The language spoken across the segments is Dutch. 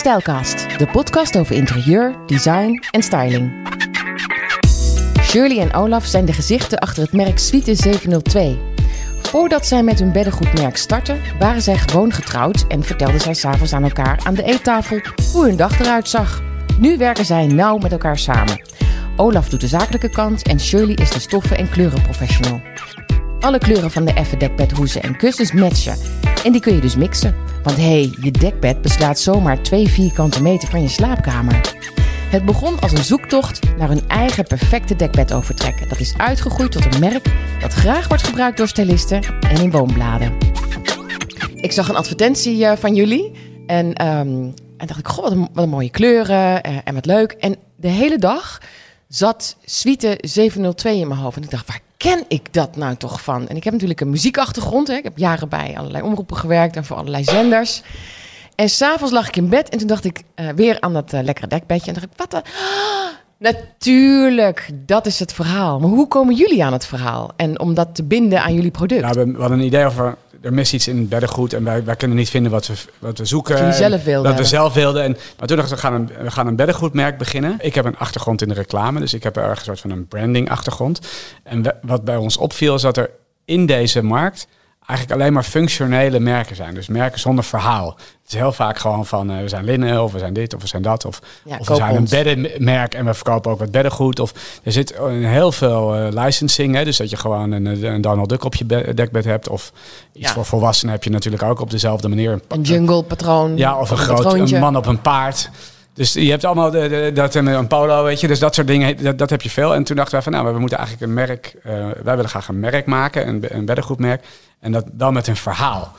Stijlcast, de podcast over interieur, design en styling. Shirley en Olaf zijn de gezichten achter het merk Suite 702. Voordat zij met hun beddengoedmerk startten, waren zij gewoon getrouwd en vertelden zij s'avonds aan elkaar aan de eettafel hoe hun dag eruit zag. Nu werken zij nauw met elkaar samen. Olaf doet de zakelijke kant en Shirley is de stoffen- en kleurenprofessional. Alle kleuren van de effe dekbedhoezen en kussens matchen. En die kun je dus mixen. Want hé, hey, je dekbed beslaat zomaar 2 vierkante meter van je slaapkamer. Het begon als een zoektocht naar hun eigen perfecte dekbedovertrek. Dat is uitgegroeid tot een merk dat graag wordt gebruikt door stylisten en in woonbladen. Ik zag een advertentie eh, van jullie en, ehm, en dacht ik, goh, wat een, wat mooie kleuren eh, en wat leuk. En de hele dag zat Suite 702 in mijn hoofd. En ik dacht, waar ken ik dat nou toch van? En ik heb natuurlijk een muziekachtergrond. Hè. Ik heb jaren bij allerlei omroepen gewerkt en voor allerlei zenders. En s'avonds lag ik in bed en toen dacht ik uh, weer aan dat uh, lekkere dekbedje. En dacht ik, wat. Ah, natuurlijk, dat is het verhaal. Maar hoe komen jullie aan het verhaal? En om dat te binden aan jullie product? Nou, we hadden een idee over, er mist iets in het beddengoed. En wij, wij kunnen niet vinden wat we, wat we zoeken. Wat zelf wilden. Wat we zelf wilden. En, maar toen dachten we, we gaan, een, we gaan een beddengoedmerk beginnen. Ik heb een achtergrond in de reclame. Dus ik heb ergens een soort van een branding achtergrond. En we, wat bij ons opviel is dat er in deze markt eigenlijk alleen maar functionele merken zijn. Dus merken zonder verhaal. Het is heel vaak gewoon van uh, we zijn linnen of we zijn dit of we zijn dat. Of, ja, of we zijn een beddenmerk en we verkopen ook wat beddengoed. Of er zit heel veel uh, licensing. Hè, dus dat je gewoon een, een Donald Duck op je dekbed hebt. Of iets ja. voor volwassenen heb je natuurlijk ook op dezelfde manier. Een, een jungle patroon. Ja, of een, een groot een man op een paard. Dus je hebt allemaal de, de, dat en een polo, weet je. Dus dat soort dingen, dat, dat heb je veel. En toen dachten wij van, nou, we moeten eigenlijk een merk... Uh, wij willen graag een merk maken, een, een beddengoedmerk. En dat dan met een verhaal.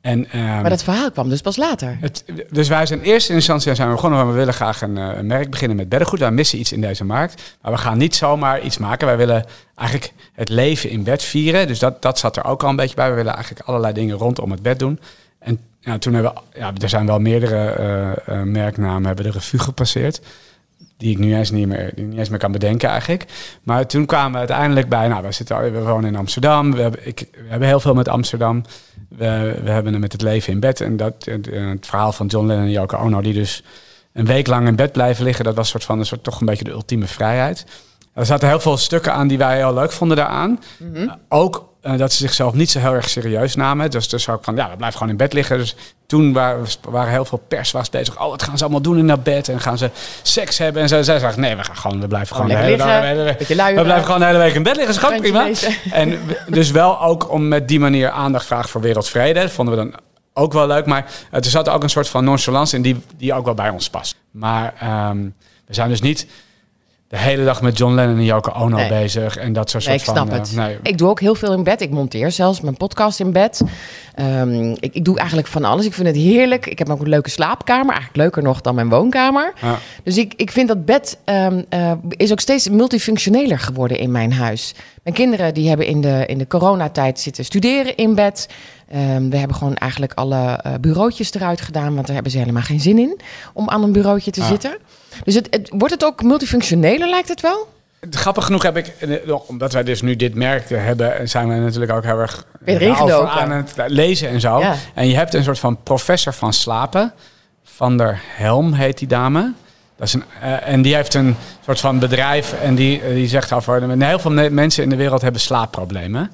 En, um, maar dat verhaal kwam dus pas later. Het, dus wij zijn in eerste instantie zijn we begonnen. We willen graag een, een merk beginnen met beddengoed. Wij missen iets in deze markt. Maar we gaan niet zomaar iets maken. Wij willen eigenlijk het leven in bed vieren. Dus dat, dat zat er ook al een beetje bij. We willen eigenlijk allerlei dingen rondom het bed doen. En ja, toen hebben we, ja, er zijn wel meerdere uh, uh, merknamen hebben de revue gepasseerd. Die ik nu eens niet meer, niet eens meer kan bedenken eigenlijk. Maar toen kwamen we uiteindelijk bij, nou, we, zitten, we wonen in Amsterdam. We hebben, ik, we hebben heel veel met Amsterdam. We, we hebben het met het leven in bed. En dat, het, het verhaal van John Lennon en Yoko Ono, die dus een week lang in bed blijven liggen. Dat was soort van, een soort, toch een beetje de ultieme vrijheid. Er zaten heel veel stukken aan die wij heel leuk vonden daaraan. Mm -hmm. ook uh, dat ze zichzelf niet zo heel erg serieus namen. Dus, dus ook van, ja, we blijven gewoon in bed liggen. Dus toen waren, waren heel veel pers was bezig. Oh, wat gaan ze allemaal doen in dat bed? En gaan ze seks hebben? En zij, nee, we, gaan gewoon, we blijven gewoon oh, de hele liggen, dag... We, we blijven gewoon de hele week in bed liggen. Is gewoon prima. Lezen. En dus wel ook om met die manier aandacht vragen voor wereldvrede. Dat vonden we dan ook wel leuk. Maar er zat ook een soort van nonchalance in die, die ook wel bij ons past. Maar um, we zijn dus niet de hele dag met John Lennon en Yoko Ono nee. bezig. En dat soort nee, ik van... snap het. Uh, nee. Ik doe ook heel veel in bed. Ik monteer zelfs mijn podcast in bed. Um, ik, ik, doe eigenlijk van alles. Ik vind het heerlijk. Ik heb ook een leuke slaapkamer. Eigenlijk leuker nog dan mijn woonkamer. Ja. Dus ik, ik vind dat bed um, uh, is ook steeds multifunctioneler geworden in mijn huis. Mijn kinderen die hebben in de, in de coronatijd zitten studeren in bed. Um, we hebben gewoon eigenlijk alle uh, bureautjes eruit gedaan, want daar hebben ze helemaal geen zin in om aan een bureautje te Ah. zitten. Dus het, het, wordt het ook multifunctioneler, lijkt het wel? Grappig genoeg heb ik, eh, omdat wij dus nu dit merk hebben, zijn we natuurlijk ook heel erg over aan het lezen en zo. Ja. En je hebt een soort van professor van slapen, Van der Helm heet die dame. Dat is een, uh, en die heeft een soort van bedrijf en die, uh, die zegt over, heel veel mensen in de wereld hebben slaapproblemen.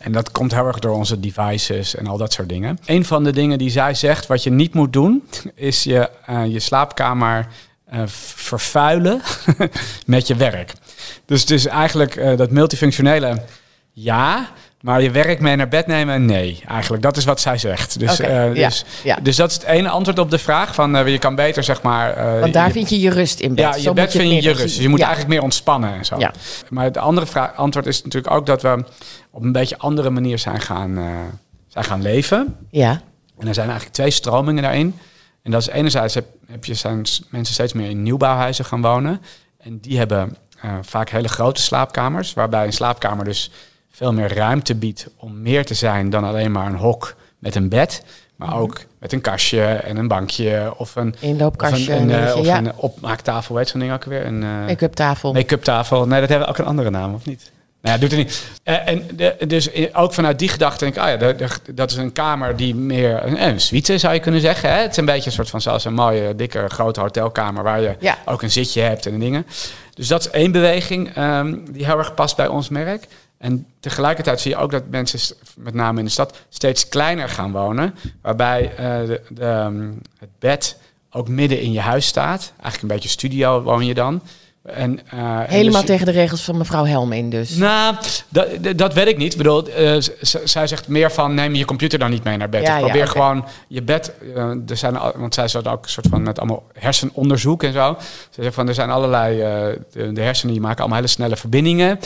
En dat komt heel erg door onze devices en al dat soort dingen. Een van de dingen die zij zegt, wat je niet moet doen, is je, uh, je slaapkamer uh, vervuilen met je werk. Dus het is eigenlijk uh, dat multifunctionele ja, maar je werk mee naar bed nemen, nee. Eigenlijk, dat is wat zij zegt. Dus, okay, uh, dus, ja, ja. dus dat is het ene antwoord op de vraag. Van, uh, je kan beter, zeg maar... Uh, Want daar je, vind je je rust in bed. Ja, je zo bed je vind je je rust. Dus je moet ja. eigenlijk meer ontspannen en zo. Ja. Maar het andere vraag, antwoord is natuurlijk ook dat we op een beetje andere manier zijn gaan, zijn gaan leven. Ja. En er zijn eigenlijk twee stromingen daarin. En dat is enerzijds heb, heb je, zijn mensen steeds meer in nieuwbouwhuizen gaan wonen. En die hebben vaak hele grote slaapkamers. Waarbij een slaapkamer dus veel meer ruimte biedt om meer te zijn dan alleen maar een hok met een bed. Maar -hmm. ook met een kastje en een bankje of een inloopkastje. Of een, een, of ja. een opmaaktafel, weet zo'n ding ook weer? Een uh, make-up tafel. Make-up tafel. Nee, dat hebben we ook een andere naam, of niet? Nou ja, doet het niet. Eh, en de, dus ook vanuit die gedachte denk ik, ah ja, de- de- dat is een kamer die meer een, een suite zou je kunnen zeggen. Hè? Het is een beetje een soort van zoals een mooie, dikke, grote hotelkamer waar je Ja. ook een zitje hebt en dingen. Dus dat is één beweging ehm, die heel erg past bij ons merk. En tegelijkertijd zie je ook dat mensen, met name in de stad, steeds kleiner gaan wonen. Waarbij eh, de, de, ehm, het bed ook midden in je huis staat. Eigenlijk een beetje studio woon je dan. En, eh, en Helemaal dus- tegen de regels van mevrouw Helm in dus. nou, dat, dat- weet ik niet. Ik bedoel, eh, zij zegt meer van neem je computer dan niet mee naar bed. Ja, probeer gewoon je bed. er zijn, want zij zat ook een soort van met allemaal hersenonderzoek en zo. Ze zegt van er zijn allerlei. de, de hersenen die maken allemaal hele snelle verbindingen.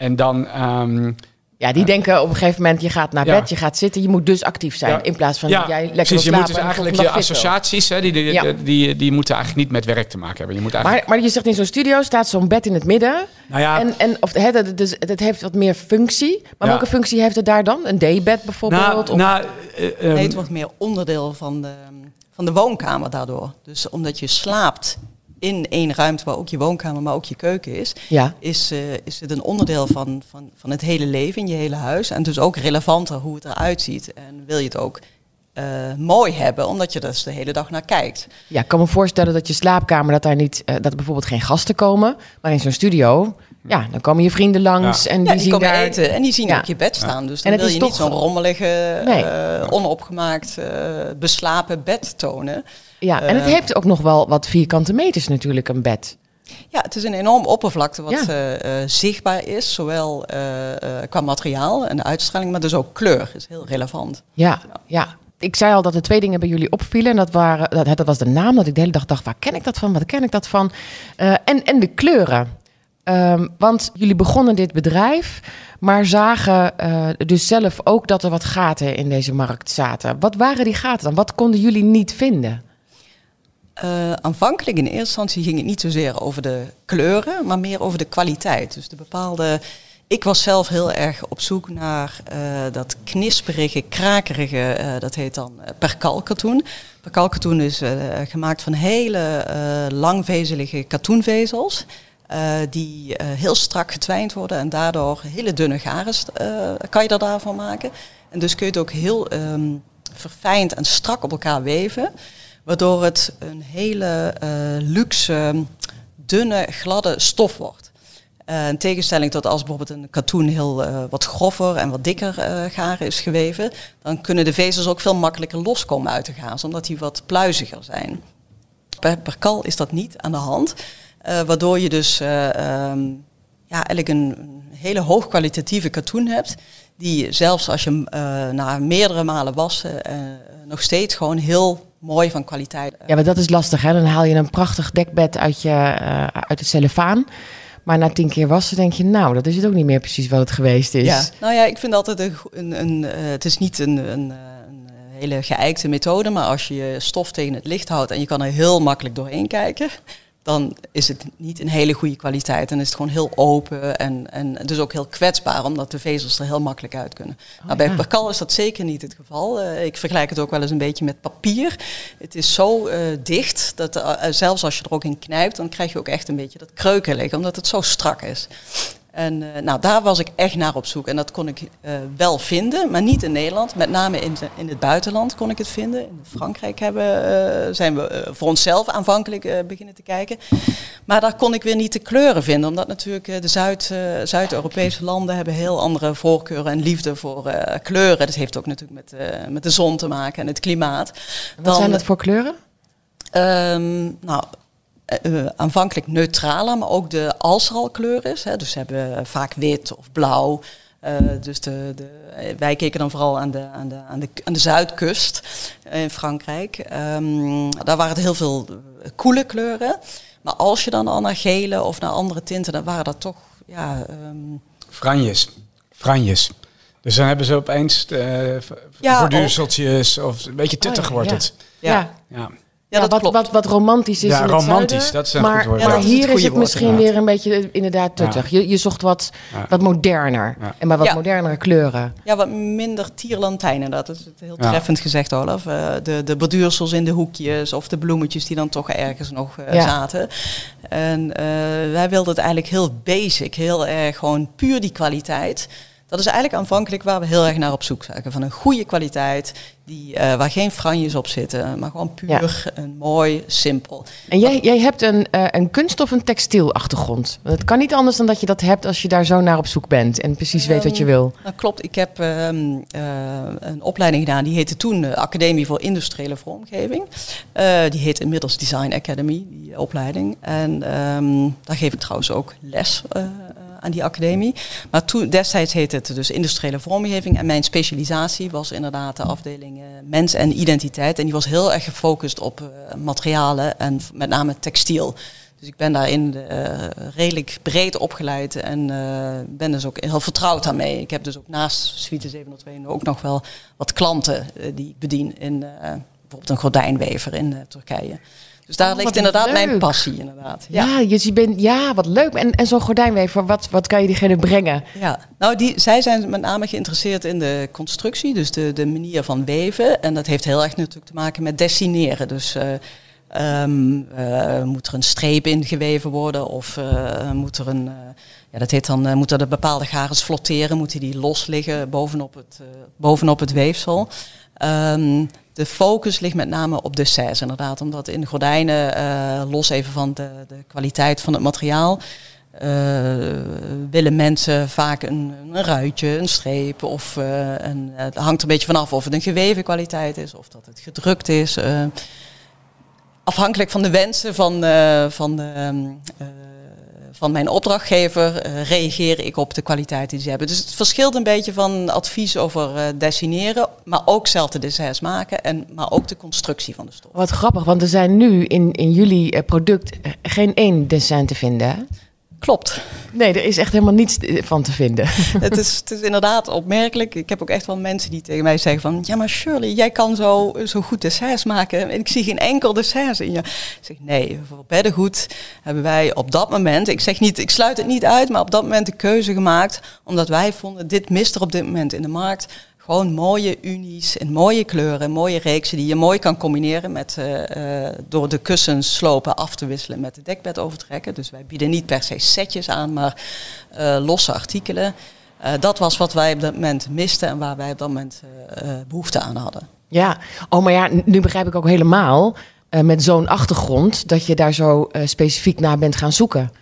En dan. ehm, Ja, die denken op een gegeven moment, je gaat naar Ja. bed, je gaat zitten, je moet dus actief zijn. Ja. In plaats van ja, dat jij lekker precies. Je moet dus eigenlijk je associaties, hè, die, die, Ja. die, die, die moeten eigenlijk niet met werk te maken hebben. Je moet eigenlijk. Maar, maar je zegt in zo'n studio staat zo'n bed in het midden. nou ja, En, en of, hè, dat, dus, het heeft wat meer functie. Maar Ja. welke functie heeft het daar dan? Een daybed bijvoorbeeld? nou, Of- nou, eh, ehm, Nee, het wordt meer onderdeel van de, van de woonkamer daardoor. Dus omdat je slaapt in één ruimte waar ook je woonkamer, maar ook je keuken is, ja. is, eh, is het een onderdeel van, van, van het hele leven in je hele huis. En dus ook relevanter hoe het eruit ziet. En wil je het ook eh, mooi hebben, omdat je er dus de hele dag naar kijkt. ja, ik kan me voorstellen dat je slaapkamer, dat daar niet, eh, dat er bijvoorbeeld geen gasten komen. Maar in zo'n studio, ja, dan komen je vrienden langs Ja. en Ja, die zien komen daar... eten en die zien Ja. ook je bed staan. Dus En dan het wil is je niet zo'n rommelige, Nee. eh, onopgemaakt, eh, beslapen bed tonen. Ja, en het Eh, heeft ook nog wel wat vierkante meters natuurlijk, een bed. Ja, het is een enorm oppervlakte wat Ja. eh, eh, zichtbaar is, zowel eh, eh, qua materiaal en de uitstraling, maar dus ook kleur is heel relevant. Ja, ja. Ik zei al dat er twee dingen bij jullie opvielen. En dat, waren, dat, dat was de naam, dat ik de hele dag dacht, waar ken ik dat van? Wat ken ik dat van? Eh, en, en de kleuren. Ehm, want jullie begonnen dit bedrijf, maar zagen eh, dus zelf ook dat er wat gaten in deze markt zaten. Wat waren die gaten dan? Wat konden jullie niet vinden? Eh, aanvankelijk in eerste instantie ging het niet zozeer over de kleuren, maar meer over de kwaliteit. Dus de bepaalde. Ik was zelf heel erg op zoek naar eh, dat knisperige, krakerige, dat heet dan perkalkatoen. Perkalkatoen is gemaakt van hele langvezelige katoenvezels. Eh, die eh, heel strak getwijnd worden en daardoor hele dunne garen eh, kan je er daarvan maken. En dus kun je het ook heel ehm, verfijnd en strak op elkaar weven. Waardoor het een hele luxe, dunne, gladde stof wordt. In tegenstelling tot als bijvoorbeeld een katoen heel wat grover en wat dikker garen is geweven, dan kunnen de vezels ook veel makkelijker loskomen uit de gaas, omdat die wat pluiziger zijn. Bij perkal is dat niet aan de hand, uh, waardoor je dus um, ja, eigenlijk een, hele hoogkwalitatieve katoen hebt, die zelfs als je hem na meerdere malen wassen nog steeds gewoon heel mooi van kwaliteit. Ja, maar dat is lastig. Hè? Dan haal je een prachtig dekbed uit, je, uit het cellofaan. Maar na tien keer wassen denk je, nou, dat is het ook niet meer precies wat het geweest is. Ja, nou ja, ik vind altijd een, een, een het is niet een, een, een, hele geëikte methode, maar als je je stof tegen het licht houdt en je kan er heel makkelijk doorheen kijken, dan is het niet een hele goede kwaliteit. Dan is het gewoon heel open en, en dus ook heel kwetsbaar, omdat de vezels er heel makkelijk uit kunnen. Oh, nou, bij ja. perkal is dat zeker niet het geval. Uh, ik vergelijk het ook wel eens een beetje met papier. Het is zo uh, dicht, dat uh, zelfs als je er ook in knijpt, dan krijg je ook echt een beetje dat kreukelig, omdat het zo strak is. En uh, nou, daar was ik echt naar op zoek. En dat kon ik uh, wel vinden, maar niet in Nederland. Met name in, in het buitenland kon ik het vinden. In Frankrijk hebben, uh, zijn we voor onszelf aanvankelijk beginnen te kijken. Maar daar kon ik weer niet de kleuren vinden. Omdat natuurlijk de Zuid, Zuid-Europese landen hebben heel andere voorkeuren en liefde voor kleuren. Dat heeft ook natuurlijk met, met de zon te maken en het klimaat. Wat Dan, zijn dat voor kleuren? Um, nou, uh, aanvankelijk neutraler, maar ook de als er al kleur is. Hè, dus ze hebben vaak wit of blauw. Uh, dus de, de, wij keken dan vooral aan de, aan de, aan de, aan de zuidkust in Frankrijk. Um, daar waren het heel veel koele kleuren. Maar als je dan al naar gele of naar andere tinten, dan waren dat toch... Ja, um, Franjes. Franjes. Dus dan hebben ze opeens uh, ja, borduurseltjes of een beetje tuttig oh, wordt ja. het. Ja. ja. Ja, dat wat, klopt. Wat, wat romantisch is Ja, in het romantisch, zuiden. dat is een maar, goed woord. Maar Ja, dat is hier het is het woord, misschien inderdaad. weer een beetje eh, inderdaad tuttig. Je, je zocht wat, Ja. wat moderner Ja. en maar wat Ja. modernere kleuren. Ja, wat minder tierlantijnen. Dat is het heel Ja. treffend gezegd, Olaf. Eh, de, de borduursels in de hoekjes of de bloemetjes die dan toch ergens nog eh, Ja. zaten. En eh, wij wilden het eigenlijk heel basic, heel erg gewoon puur die kwaliteit. Dat is eigenlijk aanvankelijk waar we heel erg naar op zoek zijn. Van een goede kwaliteit, die, eh, waar geen franjes op zitten, maar gewoon puur en mooi, simpel. En jij, jij hebt een, eh, een kunst- of een textielachtergrond. Het kan niet anders dan dat je dat hebt als je daar zo naar op zoek bent en precies weet wat je wil. Dat klopt. Ik heb ehm, eh, een opleiding gedaan. Die heette toen de Academie voor Industriële Vormgeving. Die heet inmiddels Design Academy, die opleiding. En ehm, daar geef ik trouwens ook les aan die academie. Maar toen, destijds heette het dus Industriële Vormgeving. En mijn specialisatie was inderdaad de afdeling eh, Mens en Identiteit. En die was heel erg gefocust op eh, materialen en met name textiel. Dus ik ben daarin eh, redelijk breed opgeleid en ben dus ook heel vertrouwd daarmee. Ik heb dus ook naast Suite 702 ook nog wel wat klanten die ik bedien in bijvoorbeeld een gordijnwever in Turkije. Dus daar Oh, ligt inderdaad leuk. mijn passie inderdaad. Ja, ja, je, je bent, ja wat leuk. En, en zo'n gordijnwever, wat, wat kan je diegene brengen? Ja, nou die, zij zijn met name geïnteresseerd in de constructie, dus de, de manier van weven. En dat heeft heel erg natuurlijk te maken met dessineren. Dus eh, ehm, eh, moet er een streep in geweven worden of eh, moet er een, ja dat heet dan, moeten er bepaalde garens flotteren, moeten die los liggen bovenop het, bovenop het weefsel. Ehm, de focus ligt met name op desserts inderdaad, omdat in gordijnen, eh, los even van de, de kwaliteit van het materiaal, eh, willen mensen vaak een, een ruitje, een streep of eh, een, het hangt een beetje vanaf of het een geweven kwaliteit is of dat het gedrukt is. afhankelijk van de wensen van, van, de, ehm, eh, van mijn opdrachtgever eh, reageer ik op de kwaliteit die ze hebben. Dus het verschilt een beetje van advies over eh, dessineren, maar ook zelf de desserts maken en maar ook de constructie van de stof. Wat grappig, want er zijn nu in, in jullie eh, product geen één dessin te vinden. Klopt. Nee, er is echt helemaal niets van te vinden. het, is, het is inderdaad opmerkelijk. Ik heb ook echt wel mensen die tegen mij zeggen van... ja, maar Shirley, jij kan zo, zo goed desserts maken... en ik zie geen enkel dessert in je. Ik zeg, nee, voor beddengoed hebben wij op dat moment... ik zeg niet, ik sluit het niet uit... maar op dat moment de keuze gemaakt... omdat wij vonden, dit mist er op dit moment in de markt... Gewoon mooie unies en mooie kleuren, mooie reeksen die je mooi kan combineren met eh, eh, door de kussens slopen af te wisselen met de dekbed overtrekken. Dus wij bieden niet per se setjes aan, maar eh, losse artikelen. Dat was wat wij op dat moment misten en waar wij op dat moment eh, eh, behoefte aan hadden. Ja, oh, maar ja, nu begrijp ik ook helemaal met zo'n achtergrond dat je daar zo specifiek naar bent gaan zoeken.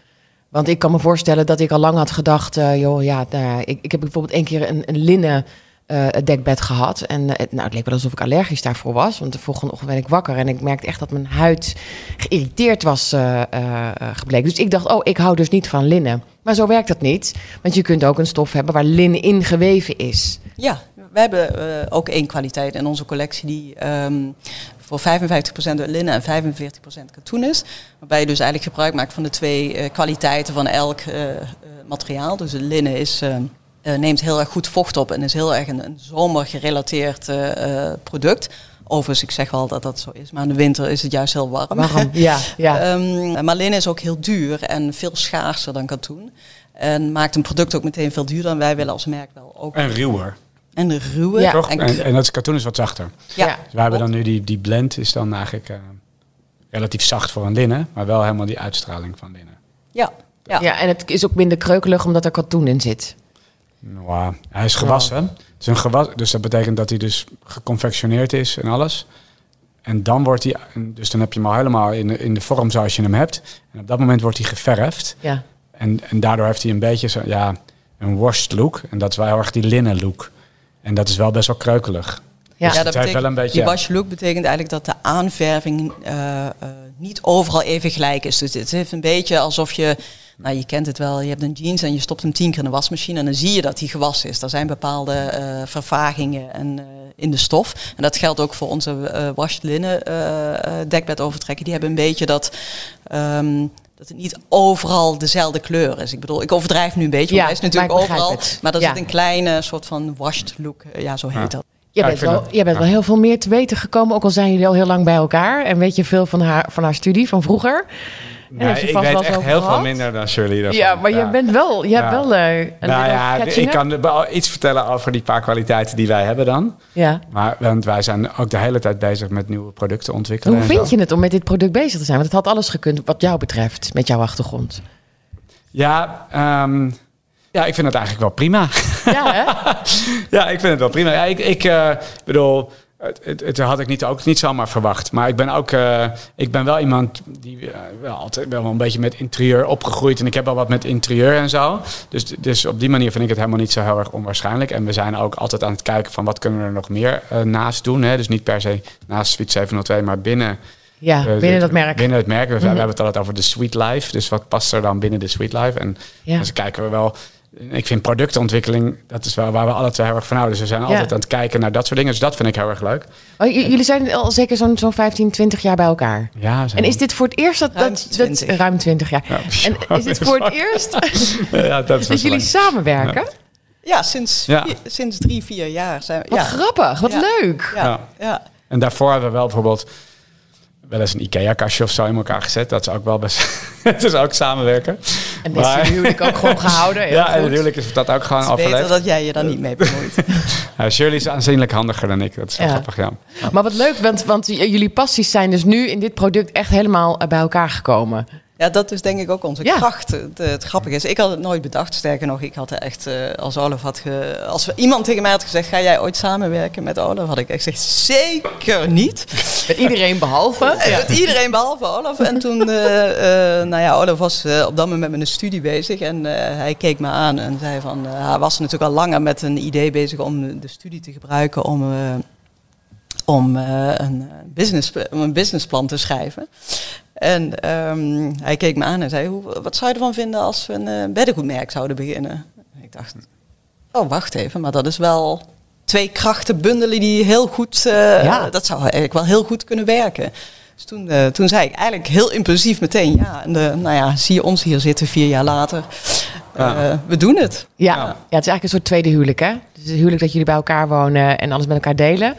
Want ik kan me voorstellen dat ik al lang had gedacht, joh, ja, ja, ik, ik heb bijvoorbeeld één keer een, een linnen eh, dekbed gehad. En eh, het, nou, het leek wel alsof ik allergisch daarvoor was. Want de volgende ochtend werd ik wakker en ik merkte echt dat mijn huid geïrriteerd was eh, gebleken. Dus ik dacht, oh, ik hou dus niet van linnen. Maar zo werkt dat niet. Want je kunt ook een stof hebben waar linnen in geweven is. Ja, we hebben ook één kwaliteit in onze collectie die ehm, voor 55% linnen en 45% katoen is. Waarbij je dus eigenlijk gebruik maakt van de twee kwaliteiten van elk materiaal. Dus het linnen is, eh, eh, neemt heel erg goed vocht op en is heel erg een, een zomergerelateerd eh, eh, product. Overigens, ik zeg wel dat dat zo is, maar in de winter is het juist heel warm. Waarom? Ja, ja. Ehm, maar linnen is ook heel duur en veel schaarser dan katoen. En maakt een product ook meteen veel duurder. En wij willen als merk wel ook En ruwer, en ruwe. Ja. toch? En, En, en dat katoen is wat zachter. ja. Ja. Dus wij hebben dan nu die, die blend is dan eigenlijk eh, relatief zacht voor een linnen, maar wel helemaal die uitstraling van linnen. Ja. Ja. Ja. en het is ook minder kreukelig omdat er katoen in zit. Nou, hij is gewassen. Het is een gewas, dus dat betekent dat hij dus geconfectioneerd is en alles. En dan wordt hij, dus dan heb je hem al helemaal in de, in de vorm zoals je hem hebt. En op dat moment wordt hij geverfd. Ja. En, en daardoor heeft hij een beetje zo, ja, een washed look. En dat is wel heel erg die linnen look. En dat is wel best wel kreukelig. Ja. Dus Ja, dat heeft wel betekent, een beetje... die wash look betekent eigenlijk dat de aanverving eh, eh, niet overal even gelijk is. Dus het heeft een beetje alsof je, nou je kent het wel, je hebt een jeans en je stopt hem tien keer in de wasmachine en dan zie je dat die gewassen is. Er zijn bepaalde eh, vervagingen en, eh, in de stof. En dat geldt ook voor onze eh washed linnen dekbed overtrekken. Die hebben een beetje dat... ehm, dat het niet overal dezelfde kleur is. Ik bedoel, ik overdrijf nu een beetje, Ja, want hij is natuurlijk overal. het. Maar Ja. zit een kleine soort van washed look, ja, zo heet Ja. dat. Je Ja, bent, wel, dat- je bent ja. wel heel veel meer te weten gekomen, ook al zijn jullie al heel lang bij elkaar. En weet je veel van haar, van haar studie van vroeger. Je ik vast weet echt heel veel minder dan Shirley. daarvan. Ja, maar je bent wel, je hebt wel eh, een Nou ja, ik kan wel iets vertellen over die paar kwaliteiten die wij hebben dan. Ja. Maar, want wij zijn ook de hele tijd bezig met nieuwe producten ontwikkelen. Hoe vind zo. je het om met dit product bezig te zijn? Want het had alles gekund wat jou betreft, met jouw achtergrond. Ja, ehm, ja, ik vind het eigenlijk wel prima. Ja, hè? ja, ik vind het wel prima. Ja, ik, ik eh, bedoel, het, het, het had ik niet, ook niet zomaar verwacht. Maar ik ben ook, eh, ik ben wel iemand die eh, wel altijd wel een beetje met interieur opgegroeid. En ik heb wel wat met interieur en zo. Dus, dus op die manier vind ik het helemaal niet zo heel erg onwaarschijnlijk. En we zijn ook altijd aan het kijken van wat kunnen we er nog meer eh, naast doen. Hè? Dus niet per se naast Suite 702, maar binnen Ja, binnen dat merk. Binnen het merk. We, we Mhm. hebben het altijd over de Sweet Life. Dus wat past er dan binnen de Sweet Life? En Ja. dus kijken we wel. Ik vind productontwikkeling, dat is wel waar we alle twee heel erg van houden. Dus we zijn Ja. altijd aan het kijken naar dat soort dingen. Dus dat vind ik heel erg leuk. Oh, jullie zijn al zeker zo'n zo'n 15, 20 jaar bij elkaar. Ja, zijn En is dit voor het eerst dat... Ruim dat, dat 20. ruim 20 jaar. Ja, En is dit voor het eerst ja, dat jullie samenwerken? Ja, sinds, Ja. vier- sinds drie, vier jaar zijn we. Wat ja. grappig, wat Ja. leuk. Ja, Ja. ja. En daarvoor hebben we wel bijvoorbeeld wel eens een IKEA-kastje of zo in elkaar gezet. Dat is ook wel best. Het is ook samenwerken. En is Maar- huwelijk ook gewoon gehouden. ja, goed. en natuurlijk is dat ook gewoon beter afgelegd. dat jij je daar niet mee bemoeit. Ja, Shirley is aanzienlijk handiger dan ik. Dat is Ja. grappig, ja. Maar wat leuk, want, want j- jullie passies zijn dus nu in dit product echt helemaal eh, bij elkaar gekomen. Ja, dat is denk ik ook onze Ja. kracht. Het, het grappige is, ik had het nooit bedacht. Sterker nog, ik had er echt, eh, als Olaf had ge, als iemand tegen mij had gezegd, ga jij ooit samenwerken met Olaf? Had ik echt gezegd, zeker niet. Met iedereen behalve. Eh, Met iedereen behalve Olaf. En toen, eh, eh, nou ja, Olaf was eh, op dat moment met een studie bezig. En eh, hij keek me aan en zei van, eh, hij was natuurlijk al langer met een idee bezig om de studie te gebruiken om, eh, om, eh, een, business, om een businessplan te schrijven. En ehm, hij keek me aan en zei, Hoe, wat zou je ervan vinden als we een eh, beddengoedmerk zouden beginnen? En ik dacht, oh wacht even, maar dat is wel twee krachten bundelen die heel goed, eh, Ja. dat zou eigenlijk wel heel goed kunnen werken. Dus toen, eh, toen zei ik eigenlijk heel impulsief meteen ja. En de, nou ja, zie je ons hier zitten vier jaar later. Ja. Eh, we doen het. Ja. Ja. ja, het is eigenlijk een soort tweede huwelijk, hè? Dus het huwelijk dat jullie bij elkaar wonen en alles met elkaar delen.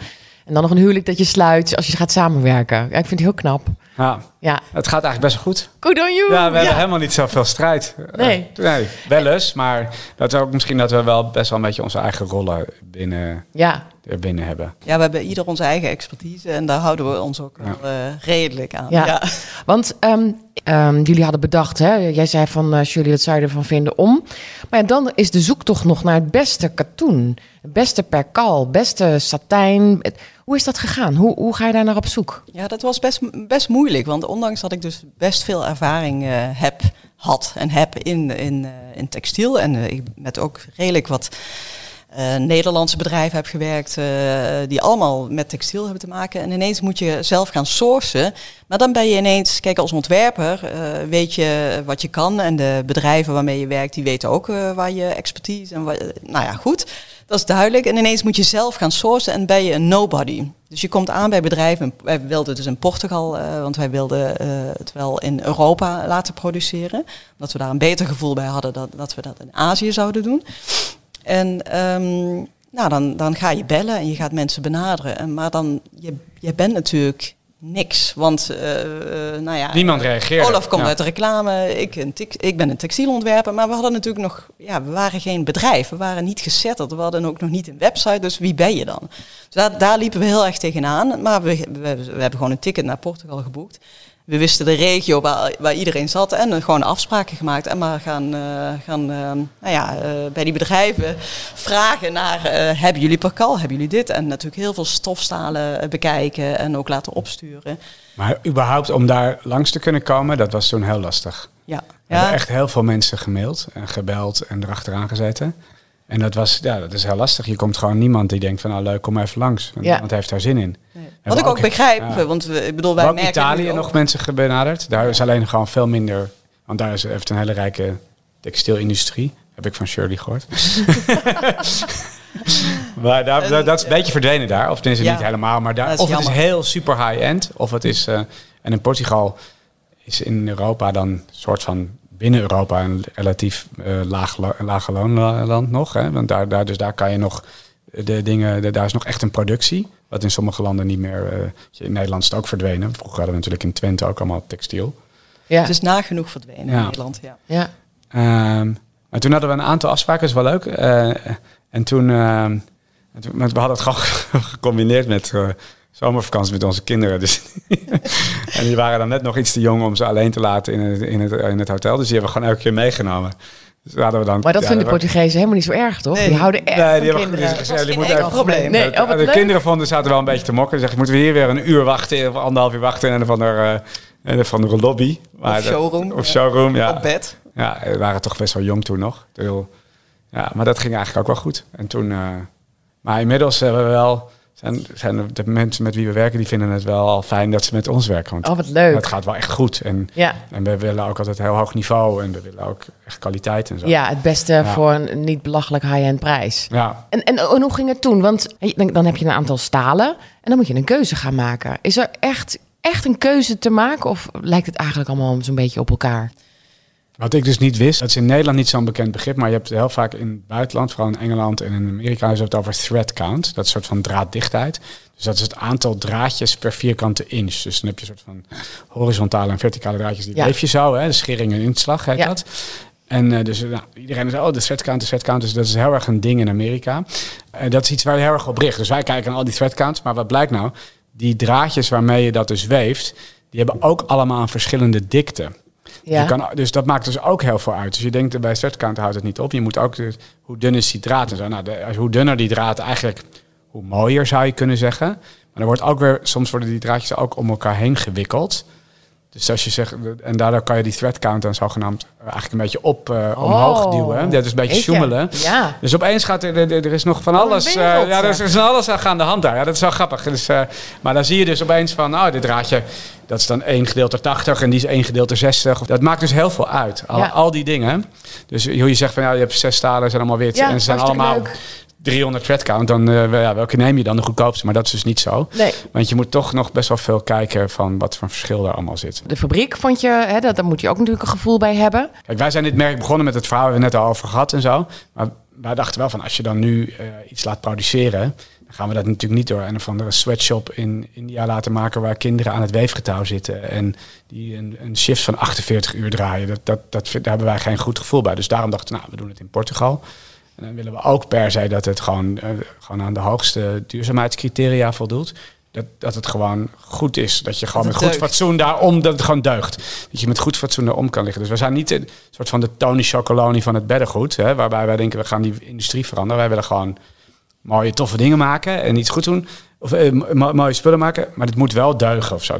En dan nog een huwelijk dat je sluit als je gaat samenwerken. Ja, ik vind het heel knap. ja. Ja, Het gaat eigenlijk best wel goed. good on you. Ja, we hebben helemaal niet zoveel strijd. Nee. Eh, nee, wel eens, maar dat is ook misschien dat we wel best wel een beetje onze eigen rollen binnen, Ja, er binnen hebben. Ja, we hebben ieder onze eigen expertise en daar houden we ons ook Ja. wel eh, redelijk aan. Ja. Ja. want ehm, ehm, jullie hadden bedacht, hè? jij zei van eh jullie wat zou je ervan vinden om. Maar ja, dan is de zoektocht nog naar het beste katoen. Het beste perkal, beste satijn. Hoe is dat gegaan? Hoe, hoe ga je daar naar op zoek? Ja, dat was best, best moeilijk. Want ondanks dat ik dus best veel ervaring eh, heb, had en heb in, in, eh, in textiel. En ik met ook redelijk wat eh, Nederlandse bedrijven heb gewerkt. eh, die allemaal met textiel hebben te maken. En ineens moet je zelf gaan sourcen. Maar dan ben je ineens, kijk als ontwerper, eh, weet je wat je kan. En de bedrijven waarmee je werkt, die weten ook waar je expertise en waar, nou ja, goed. Dat is duidelijk. En ineens moet je zelf gaan sourcen en ben je een nobody. Dus je komt aan bij bedrijven. Wij wilden dus in Portugal, eh, want wij wilden eh, het wel in Europa laten produceren. Omdat we daar een beter gevoel bij hadden dat, dat we dat in Azië zouden doen. En ehm, nou, dan, dan ga je bellen en je gaat mensen benaderen. En, maar dan, je, je bent natuurlijk niks. Want, eh, eh, nou ja... Niemand reageert. Olaf komt Ja. uit de reclame, ik, een ik ben een textielontwerper. Maar we hadden natuurlijk nog, ja, we waren geen bedrijf. We waren niet gesetteld. We hadden ook nog niet een website. Dus wie ben je dan? Dus daar, daar liepen we heel erg tegenaan. Maar we, we, we hebben gewoon een ticket naar Portugal geboekt. We wisten de regio waar, waar iedereen zat en gewoon afspraken gemaakt. En maar gaan, eh, gaan eh, nou ja, eh, bij die bedrijven vragen naar, hebben jullie perkal, hebben jullie dit? En natuurlijk heel veel stofstalen bekijken en ook laten opsturen. Maar überhaupt om daar langs te kunnen komen, dat was toen heel lastig. Ja, We hebben echt heel veel mensen gemaild en gebeld en erachteraan gezeten. En dat, was, ja, dat is heel lastig. Je komt gewoon niemand die denkt van nou leuk, kom maar even langs. Want. Niemand heeft daar zin in. Nee. Wat ik ook ook- begrijp, ja. want we, ik bedoel, wij ook merken Italië ook- nog mensen gebenaderd. Daar is alleen gewoon veel minder. Want daar is, heeft een hele rijke textielindustrie. Heb ik van Shirley gehoord. maar daar, dat, dat is een beetje verdwenen daar. Of tenminste Ja. niet helemaal. Maar daar, of het is heel super high-end. Of het is... eh, en in Portugal is in Europa dan een soort van... Binnen Europa een relatief eh, laag, laag loonland nog. Hè? Want daar, daar, dus daar kan je nog de dingen, de- daar is nog echt een productie. Wat in sommige landen niet meer. eh, in Nederland is het ook verdwenen. Vroeger hadden we natuurlijk in Twente ook allemaal textiel. Ja. Het is nagenoeg verdwenen Ja. in Nederland. Ja. ja. Ehm, maar toen hadden we een aantal afspraken, dat is wel leuk. Eh, en toen, ehm, en toen- maar we hadden het gewoon gecombineerd met eh, zomervakantie met onze kinderen. Dus en die waren dan net nog iets te jong om ze alleen te laten in het, in het, in het hotel. Dus die hebben we gewoon elke keer meegenomen. Dus hadden we dan, Maar dat ja, vinden de we- Portugezen helemaal niet zo erg, toch? Nee. die houden echt Nee, van die hebben kinderen. die moeten even- probleem. Nee, de, oh, wat de leuk. kinderen vonden zaten wel een beetje te mokken. Ze zeggen, moeten we hier weer een uur wachten of anderhalf uur wachten in een van de, uh, een van de lobby. Maar Of showroom. Of showroom, ja. Op bed. Ja, we waren toch best wel jong toen nog. Ja, maar dat ging eigenlijk ook wel goed. En toen, eh, maar inmiddels hebben we wel, zijn, zijn de mensen met wie we werken, die vinden het wel al fijn dat ze met ons werken. Want Oh, wat leuk. het gaat wel echt goed. En, Ja. en we willen ook altijd heel hoog niveau en we willen ook echt kwaliteit en zo. ja, het beste Ja. voor een niet belachelijk high-end prijs. Ja, En, en, en hoe ging het toen? Want dan heb je een aantal stalen en dan moet je een keuze gaan maken. Is er echt, echt een keuze te maken of lijkt het eigenlijk allemaal zo'n beetje op elkaar? Wat ik dus niet wist, dat is in Nederland niet zo'n bekend begrip, maar je hebt heel vaak in het buitenland, vooral in Engeland en in Amerika, is het over thread count. Dat is een soort van draaddichtheid. Dus dat is het aantal draadjes per vierkante inch. Dus dan heb je een soort van horizontale en verticale draadjes. Die Ja. leef je zo, hè? de schering en inslag heet Ja. dat. En eh, dus nou, iedereen zegt, oh, de thread count, de thread count. Dus dat is heel erg een ding in Amerika. En dat is iets waar je heel erg op richt. Dus wij kijken naar al die thread counts. Maar wat blijkt nou? Die draadjes waarmee je dat dus weeft, die hebben ook allemaal een verschillende dikte. Ja. Je kan, dus dat maakt dus ook heel veel uit. Dus je denkt bij threadcount houdt het niet op. Je moet ook, hoe dun is die draad en zo. Nou, de, hoe dunner die draad eigenlijk, hoe mooier zou je kunnen zeggen. Maar er wordt ook weer, soms worden die draadjes ook om elkaar heen gewikkeld. Dus als je zegt, en daardoor kan je die thread count dan zogenaamd eh, eigenlijk een beetje op, eh, omhoog Oh, duwen. Dat is een beetje. Ja. Dus opeens gaat er, er, er is nog van alles. eh, ja, er is, er van alles aan de hand daar. Ja, dat is wel grappig. Dus, maar dan zie je dus opeens van, oh, dit draadje, dat is dan 1 gedeelte 80 en die is 1 gedeelte 60. Dat maakt dus heel veel uit. Al, Ja. al die dingen. Dus hoe je zegt van, ja, je hebt zes stalen, zijn allemaal wit. En ze zijn allemaal leuk. 300 thread count. Dan, eh, ja, welke neem je dan de goedkoopste? Maar dat is dus niet zo. Nee. Want je moet toch nog best wel veel kijken van wat voor verschil daar allemaal zit. De fabriek vond je, hè, dat, daar moet je ook natuurlijk een gevoel bij hebben. Kijk, wij zijn dit merk begonnen met het verhaal, we hebben net al over gehad en zo. Maar wij dachten wel van, als je dan nu eh, iets laat produceren, dan gaan we dat natuurlijk niet door een of andere sweatshop in India laten maken waar kinderen aan het weefgetouw zitten en die een, een shift van 48 uur draaien. Dat, dat, dat, daar hebben wij geen goed gevoel bij. Dus daarom dachten we, nou, we doen het in Portugal. En dan willen we ook per se dat het gewoon, eh, gewoon aan de hoogste duurzaamheidscriteria voldoet. Dat, dat het gewoon goed is. Dat je gewoon Dat met goed deugt. fatsoen daarom, dat het gewoon deugt. Dat je met goed fatsoen daarom kan liggen. Dus we zijn niet een soort van de Tony Chocoloni van het beddengoed. Hè, waarbij wij denken, we gaan die industrie veranderen. Wij willen gewoon mooie, toffe dingen maken en iets goed doen. Of eh, mo- mooie spullen maken. Maar het moet wel deugen of zo.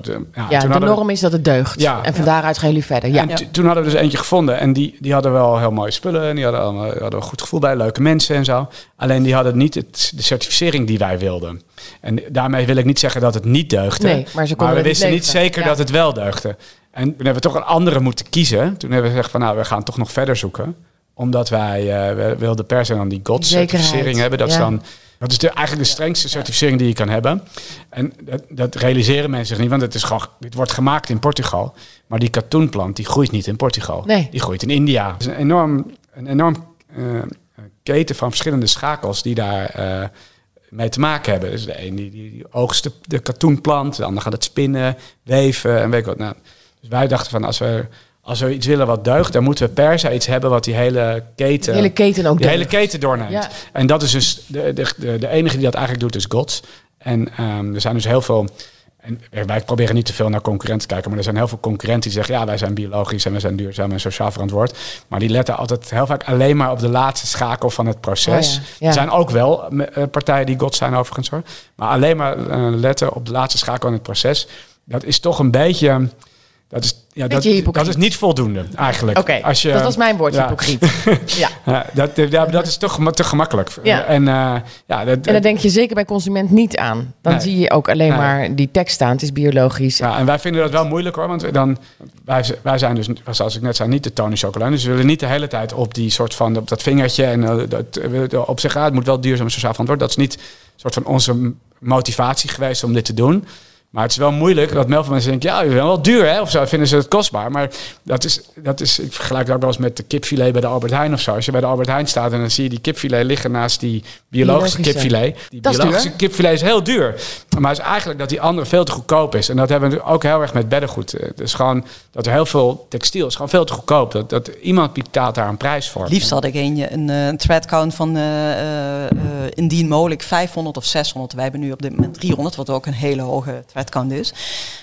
Ja, de we- norm is dat het deugt. Ja. En van daaruit gaan jullie verder. Ja. en toen hadden we dus eentje gevonden. En die, die hadden wel heel mooie spullen. En die hadden, allemaal, hadden een goed gevoel bij. Leuke mensen en zo. Alleen die hadden niet het, de certificering die wij wilden. En daarmee wil ik niet zeggen dat het niet deugde. Nee, maar ze konden we niet wisten niet zeker dat het wel deugde. En toen hebben we toch een andere moeten kiezen. Toen hebben we gezegd van nou, we gaan toch nog verder zoeken. Omdat wij we wilden per se dan die GOTS-certificering Zekerheid, hebben. Dat is dan... Dat is de, eigenlijk de strengste certificering die je kan hebben. En dat, dat realiseren mensen zich niet, want het is gewoon, dit wordt gemaakt in Portugal. Maar die katoenplant die groeit niet in Portugal. Nee. Die groeit in India. Het is een enorm, een enorm eh, keten van verschillende schakels die daar eh, mee te maken hebben. Dus de een die, die, die oogst de, de katoenplant, de ander gaat het spinnen, weven en weet ik wat. Nou, dus wij dachten van als we, als we iets willen wat deugt, dan moeten we per se iets hebben wat die hele keten, De hele keten ook die hele keten doorneemt. Ja. En dat is dus de, de, de, de enige die dat eigenlijk doet, is Gods. En ehm, er zijn dus heel veel. En wij proberen niet te veel naar concurrenten te kijken, maar er zijn heel veel concurrenten die zeggen: ja, wij zijn biologisch en wij zijn duurzaam en sociaal verantwoord. Maar die letten altijd heel vaak alleen maar op de laatste schakel van het proces. Oh ja, ja. Er zijn ook wel eh, partijen die God zijn, overigens hoor. Maar alleen maar eh, letten op de laatste schakel in het proces. Dat is toch een beetje. Dat is, ja, dat, dat is niet voldoende eigenlijk. Oké, Als je- dat was mijn woord, ja. hypocriet. ja. Ja, dat, ja, dat is toch te gemakkelijk. Ja. En, eh, ja, dat, En dan denk je zeker bij consument niet aan. Dan Nee. zie je ook alleen Nee. maar die tekst staan. Het is biologisch. ja, en wij vinden dat wel moeilijk hoor. Want dan, wij, wij zijn dus, zoals ik net zei, niet de Tony Chocolade. Dus we willen niet de hele tijd op die soort van, op dat vingertje. En eh, dat, eh, op zich, ah, het moet wel duurzaam en sociaal verantwoord. Dat is niet een soort van onze motivatie geweest om dit te doen. Maar het is wel moeilijk dat veel mensen denken, ja, je bent wel duur hè, of zo, vinden ze het kostbaar. Maar dat is, dat is, ik vergelijk het ook wel eens met de kipfilet bij de Albert Heijn of zo. Als je bij de Albert Heijn staat en dan zie je die kipfilet liggen naast die biologische, Biologische. kipfilet. Die Dat is biologische kipfilet is heel duur. Maar het is eigenlijk dat die andere veel te goedkoop is. En dat hebben we ook heel erg met beddengoed. Eh, Het is gewoon dat er heel veel textiel is, gewoon veel te goedkoop. Dat, dat iemand betaalt daar een prijs voor. Liefst had ik een, een, eh, een thread count van eh, indien mogelijk 500 of 600. Wij hebben nu op dit moment 300, wat ook een hele hoge count is.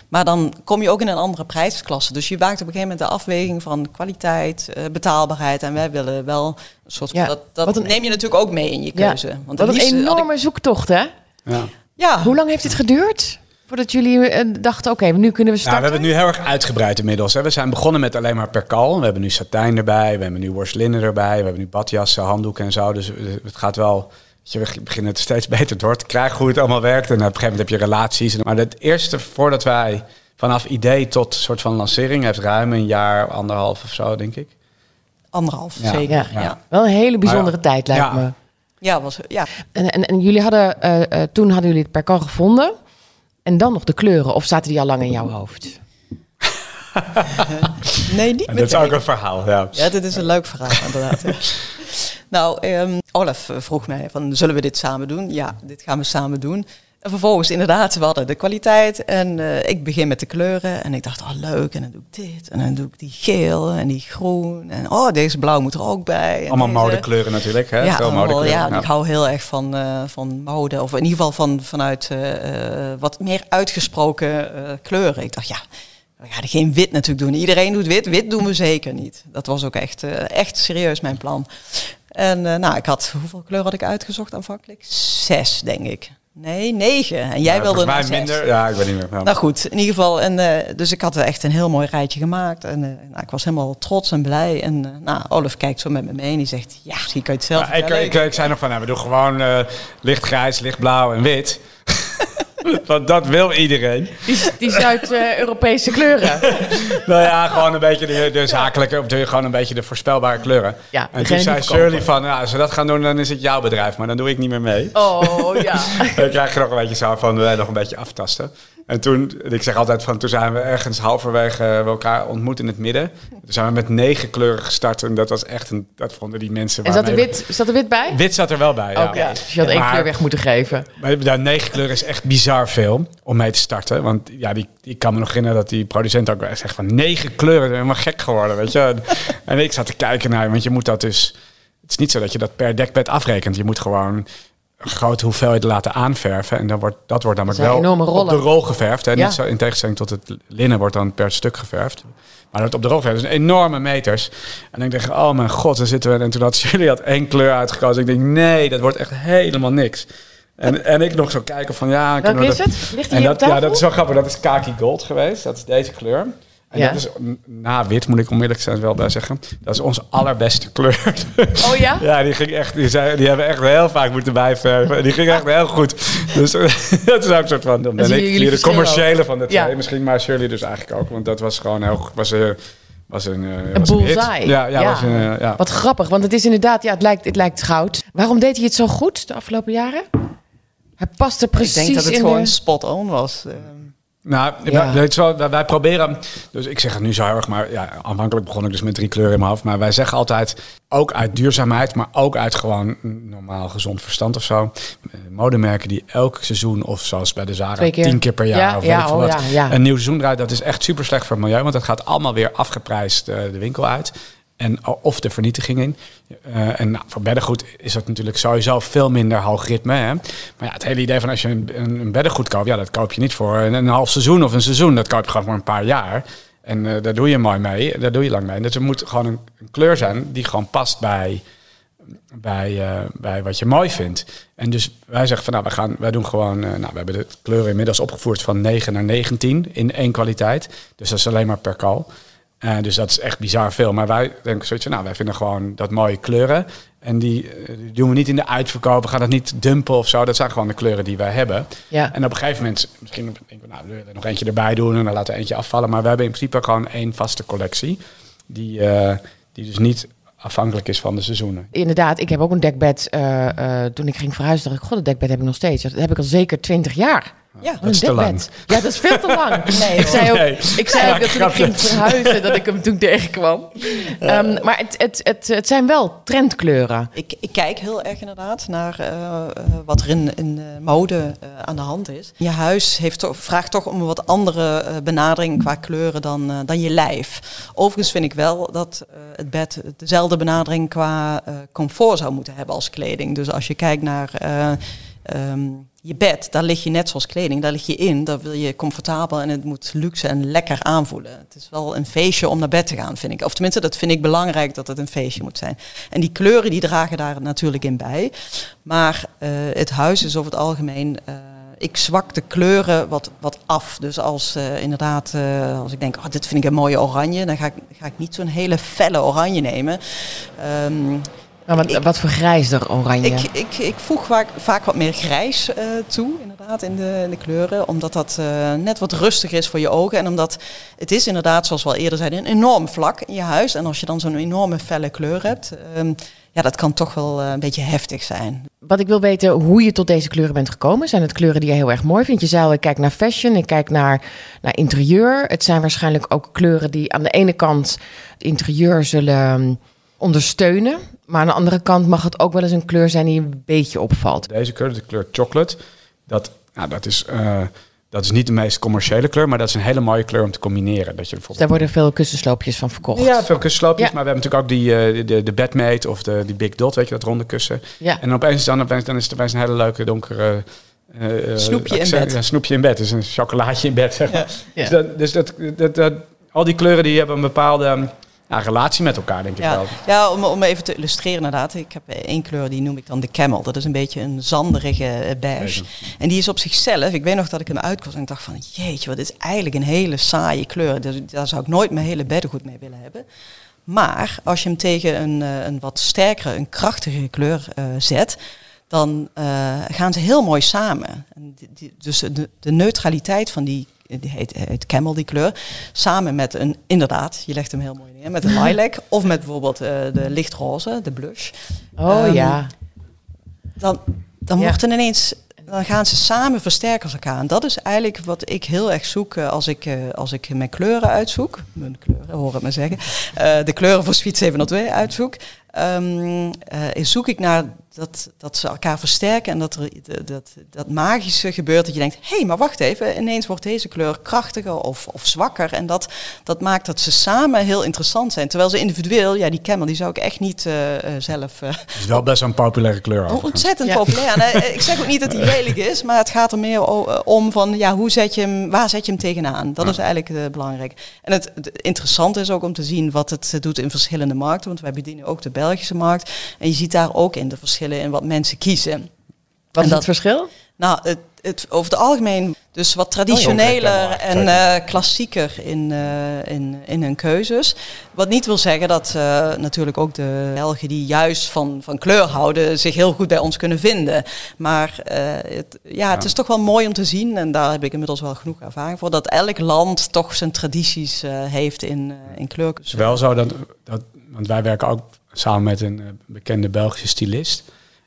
Maar dan kom je ook in een andere prijsklasse. Dus je maakt op een gegeven moment de afweging van kwaliteit, eh, betaalbaarheid. En wij willen wel een soort van... Ja, dat dat wat een- neem je natuurlijk ook mee in je Ja, keuze. Want Wat het een ik- enorme zoektocht, hè? Ja. Ja, Hoe lang heeft dit geduurd? Voordat jullie eh, dachten, oké, nu kunnen we Nou, starten? we hebben het nu heel erg uitgebreid inmiddels. Hè. We zijn begonnen met alleen maar perkal. We hebben nu satijn erbij, we hebben nu worstlinnen erbij, we hebben nu badjassen, handdoeken en zo. Dus eh, het gaat wel. Je, we beginnen het steeds beter door te krijgen hoe het allemaal werkt. En op een gegeven moment heb je relaties. Maar het eerste voordat wij vanaf idee tot soort van lancering heeft ruim een jaar, anderhalf of zo, denk ik. anderhalf, Ja. zeker. Ja. Ja. Ja. Wel een hele bijzondere tijd, lijkt ja. me. was, ja. En, en, en jullie hadden, eh, eh, toen hadden jullie het per kan gevonden. En dan nog de kleuren. Of zaten die al lang in jouw hoofd? Nee, niet En dat is meteen. ook een verhaal. Ja. Ja, dit is een leuk verhaal, inderdaad. Nou, ehm, Olaf eh, vroeg mij van, zullen we dit samen doen? Ja, dit gaan we samen doen. En vervolgens inderdaad, we hadden de kwaliteit en eh, ik begin met de kleuren. En ik dacht, oh leuk, en dan doe ik dit. En dan doe ik die geel en die groen. En oh, deze blauw moet er ook bij. En Allemaal deze- modekleuren natuurlijk. Hè? ja, Veel allemaal, ja, Ja. ik hou heel erg van, eh, van mode. Of in ieder geval van, vanuit wat meer uitgesproken kleuren. Ik dacht, ja, we gaan geen wit natuurlijk doen. Iedereen doet wit. Wit doen we zeker niet. Dat was ook echt, echt serieus mijn plan. En eh, nou, ik had, hoeveel kleuren had ik uitgezocht aanvankelijk? Zes, denk ik. Nee, negen. En jij Ja, wilde mij zes. minder. Ja, ik weet niet meer. Ja. Nou goed, in ieder geval. En, eh, dus ik had echt een heel mooi rijtje gemaakt. En eh, nou, ik was helemaal trots en blij. En nou, Olaf kijkt zo met me mee en die zegt... Ja, zie kan je het zelf Ja, ik, vertellen. ik, ik zei nog van, nou, we doen gewoon lichtgrijs, lichtblauw en wit. Want dat wil iedereen. Die, die Zuid-Europese kleuren. Nou ja, gewoon een beetje de, de zakelijke, of de, gewoon een beetje de voorspelbare kleuren. Ja, en toen zei. Shirley van, ja, als we dat gaan doen, dan is het jouw bedrijf. Maar dan doe ik niet meer mee. Oh ja. Dan krijg je nog een beetje zo van, wij nog een beetje aftasten. En toen, ik zeg altijd van, toen zijn we ergens halverwege we elkaar ontmoet in het midden. Toen zijn we met negen kleuren gestart. En dat was echt een, dat vonden die mensen. En zat er, wit, zat er wit bij? Wit zat er wel bij, ja. Oké, dus je had één Maar- kleur weg moeten geven. Maar ja, negen kleuren is echt bizar veel om mee te starten. Want ja, die, ik kan me nog herinneren dat die producent ook zegt van negen kleuren, ben helemaal gek geworden, weet je. En ik zat te kijken naar, want je moet dat dus... Het is niet zo dat je dat per dekbed afrekent. Je moet gewoon grote hoeveelheid laten aanverven. En dan wordt, dat wordt namelijk Dat wel op de rol geverfd. Hè? Ja. Niet zo, in tegenstelling tot het linnen wordt dan per stuk geverfd. Maar dat op de rol geverfd. Dus enorme meters. En ik dacht, oh mijn god, daar zitten we. En toen had jullie had één kleur uitgekozen. Ik denk, nee, dat wordt echt helemaal niks. En, en ik nog zo kijken van, ja... Welke we is dat- het? Ligt en hier dat, ja, dat is wel grappig. Dat is kaki gold geweest. Dat is deze kleur. En Ja. dat is n- na wit, moet ik onmiddellijk zijn wel bij zeggen. Dat is onze allerbeste kleur. Oh ja? Ja, die ging echt, die, die hebben echt heel vaak moeten bijverven. Die ging echt heel goed. Dus dat is ook een soort van. Dan ben ik hier de commerciële van de twee. Ja. Misschien, maar Shirley dus eigenlijk ook. Want dat was gewoon heel. Was, eh, was een, eh, Een was bullseye. Ja, ja, Ja. Was een, eh, ja. Wat grappig, want het is inderdaad, ja, het lijkt, het lijkt goud. Waarom deed hij het zo goed de afgelopen jaren? Hij past er Ik precies denk dat het in gewoon de... spot on was. Nou, Ja. weet je wel, wij, proberen, dus ik zeg het nu zo erg, maar ja, aanvankelijk begon ik dus met drie kleuren in mijn hoofd. Maar wij zeggen altijd, ook uit duurzaamheid, maar ook uit gewoon normaal gezond verstand of zo. Modemerken die elk seizoen, of zoals bij de Zara, keer. tien keer per jaar Ja, of ja, weet oh wat, een nieuw seizoen draait. Dat is echt super slecht voor het milieu, want dat gaat allemaal weer afgeprijsd eh, de winkel uit. En, of de vernietiging in. Eh, en nou, voor beddengoed is dat natuurlijk sowieso veel minder hoog ritme. Hè? Maar ja, het hele idee van als je een, een, beddengoed koopt, ja, dat koop je niet voor een, een half seizoen of een seizoen. Dat koop je gewoon voor een paar jaar. En eh, daar doe je mooi mee, daar doe je lang mee. Dus er moet gewoon een, kleur zijn die gewoon past bij, bij, eh, bij wat je mooi vindt. En dus wij zeggen van nou, we gaan, wij doen gewoon, nou, we hebben de kleuren inmiddels opgevoerd van 9 naar 19 in één kwaliteit. Dus dat is alleen maar per kal. Eh, dus dat is echt bizar veel. Maar wij denken zoiets van, nou, wij vinden gewoon dat mooie kleuren. En die, eh, die doen we niet in de uitverkoop. We gaan dat niet dumpen of zo. Dat zijn gewoon de kleuren die wij hebben. Ja. En op een gegeven moment, misschien denken we, nou, we willen er nog eentje erbij doen en dan laten we eentje afvallen. Maar we hebben in principe gewoon één vaste collectie. Die, eh, die dus niet afhankelijk is van de seizoenen. Inderdaad, ik heb ook een dekbed. toen ik ging verhuizen, dacht ik, god, dat dekbed heb ik nog steeds. Dat heb ik al zeker twintig jaar. Ja, Dat is een te lang. dekbed. Ja, dat is veel te lang. Nee, ik zei ook, Nee. ik zei ook dat toen ik ging verhuizen, dat ik hem toen tegenkwam. Ehm, maar het, het, het, het zijn wel trendkleuren. Ik, ik kijk heel erg inderdaad naar eh, eh, wat er in, in de mode eh, aan de hand is. Je huis heeft toch, vraagt toch om een wat andere benadering qua kleuren dan, dan je lijf. Overigens vind ik wel dat eh, het bed dezelfde benadering qua eh, comfort zou moeten hebben als kleding. Dus als je kijkt naar eh, ehm, je bed, daar lig je net zoals kleding, daar lig je in. Daar wil je comfortabel en het moet luxe en lekker aanvoelen. Het is wel een feestje om naar bed te gaan, vind ik. Of tenminste, dat vind ik belangrijk dat het een feestje moet zijn. En die kleuren die dragen daar natuurlijk in bij. Maar eh, het huis is over het algemeen. eh, ik zwak de kleuren wat, wat af. Dus als eh, inderdaad, als ik denk, oh, dit vind ik een mooie oranje, dan ga ik, ga ik niet zo'n hele felle oranje nemen. Ehm, Maar wat, Ik- wat vergrijsder oranje. ik, ik, ik voeg vaak, vaak wat meer grijs eh, toe, inderdaad, in de, in de kleuren. Omdat dat eh, net wat rustiger is voor je ogen. En omdat het is inderdaad, zoals we al eerder zeiden, een enorm vlak in je huis. En als je dan zo'n enorme felle kleur hebt, ehm, ja, dat kan toch wel eh, een beetje heftig zijn. Wat ik wil weten, hoe je tot deze kleuren bent gekomen. Zijn het kleuren die je heel erg mooi vindt? Je al, ik kijk naar fashion, ik kijk naar, naar interieur. Het zijn waarschijnlijk ook kleuren die aan de ene kant het interieur zullen um, ondersteunen. Maar aan de andere kant mag het ook wel eens een kleur zijn die een beetje opvalt. Deze kleur, de kleur chocolate, dat, nou, dat, is, eh, dat is niet de meest commerciële kleur, maar dat is een hele mooie kleur om te combineren. Dat je Dus bijvoorbeeld daar worden veel kussensloopjes van verkocht. Ja, veel kussensloopjes. Ja. Maar we hebben natuurlijk ook die, eh, de, de bedmate of de, die Big Dot, weet je, dat ronde kussen. Ja. En opeens dan, opeens, dan is het opeens een hele leuke donkere... eh, Snoepje in bed. Ja, snoepje in bed. Dus een chocolaatje in bed, zeg maar. Ja. Dus, dat, dus dat, dat, dat- al die kleuren die hebben een bepaalde um, ja, relatie met elkaar, denk ik Ja, wel. ja om, om even te illustreren inderdaad. Ik heb één kleur, die noem ik dan de camel. Dat is een beetje een zanderige eh, beige. En die is op zichzelf, ik weet nog dat ik hem uitkoos en ik dacht van... Jeetje, wat is eigenlijk een hele saaie kleur. Dus daar zou ik nooit mijn hele beddengoed mee willen hebben. Maar als je hem tegen een, eh, een wat sterkere, een krachtige kleur eh, zet... dan eh, gaan ze heel mooi samen. En die- die- dus de, de neutraliteit van die, die heet, heet camel, die kleur... samen met een, inderdaad, je legt hem heel mooi neer... met een lilac of met bijvoorbeeld eh, de lichtroze, de blush... Oh Ehm, ja. dan, dan Ja. wordt er ineens, dan gaan ze samen versterken als elkaar. En dat is eigenlijk wat ik heel erg zoek eh, als ik, eh, als ik mijn kleuren uitzoek. Mijn kleuren, hoor het maar zeggen. Eh, de kleuren voor Suite 702 uitzoek. Eh, zoek ik naar dat, dat ze elkaar versterken en dat er dat, dat, dat magische gebeurt. Dat je denkt, hé, hey, maar wacht even. Ineens wordt deze kleur krachtiger of, of zwakker. En dat, dat maakt dat ze samen heel interessant zijn. Terwijl ze individueel, ja, die camel, die zou ik echt niet eh, eh, zelf... eh, Het is wel best wel een populaire kleur. Oh, overigens. ontzettend Ja. populair. En, ik zeg ook niet dat hij lelijk is, maar het gaat er meer om van ja, hoe zet je hem, waar zet je hem tegenaan? Dat Ja. is eigenlijk belangrijk. En het, het interessante is ook om te zien wat het doet in verschillende markten, want wij bedienen ook de Belgische markt. En je ziet daar ook in de verschillen in wat mensen kiezen. Wat en is dat- het verschil? Nou, het, het, over het algemeen dus wat Oh, traditioneler en eh, klassieker in, eh, in, in hun keuzes. Wat niet wil zeggen dat eh, natuurlijk ook de Belgen die juist van, van kleur houden zich heel goed bij ons kunnen vinden. Maar eh, het, ja, het Ja. is toch wel mooi om te zien, en daar heb ik inmiddels wel genoeg ervaring voor, dat elk land toch zijn tradities eh, heeft in, eh in kleur. Het is wel zo dat, dat, want wij werken ook samen met een bekende Belgische stylist.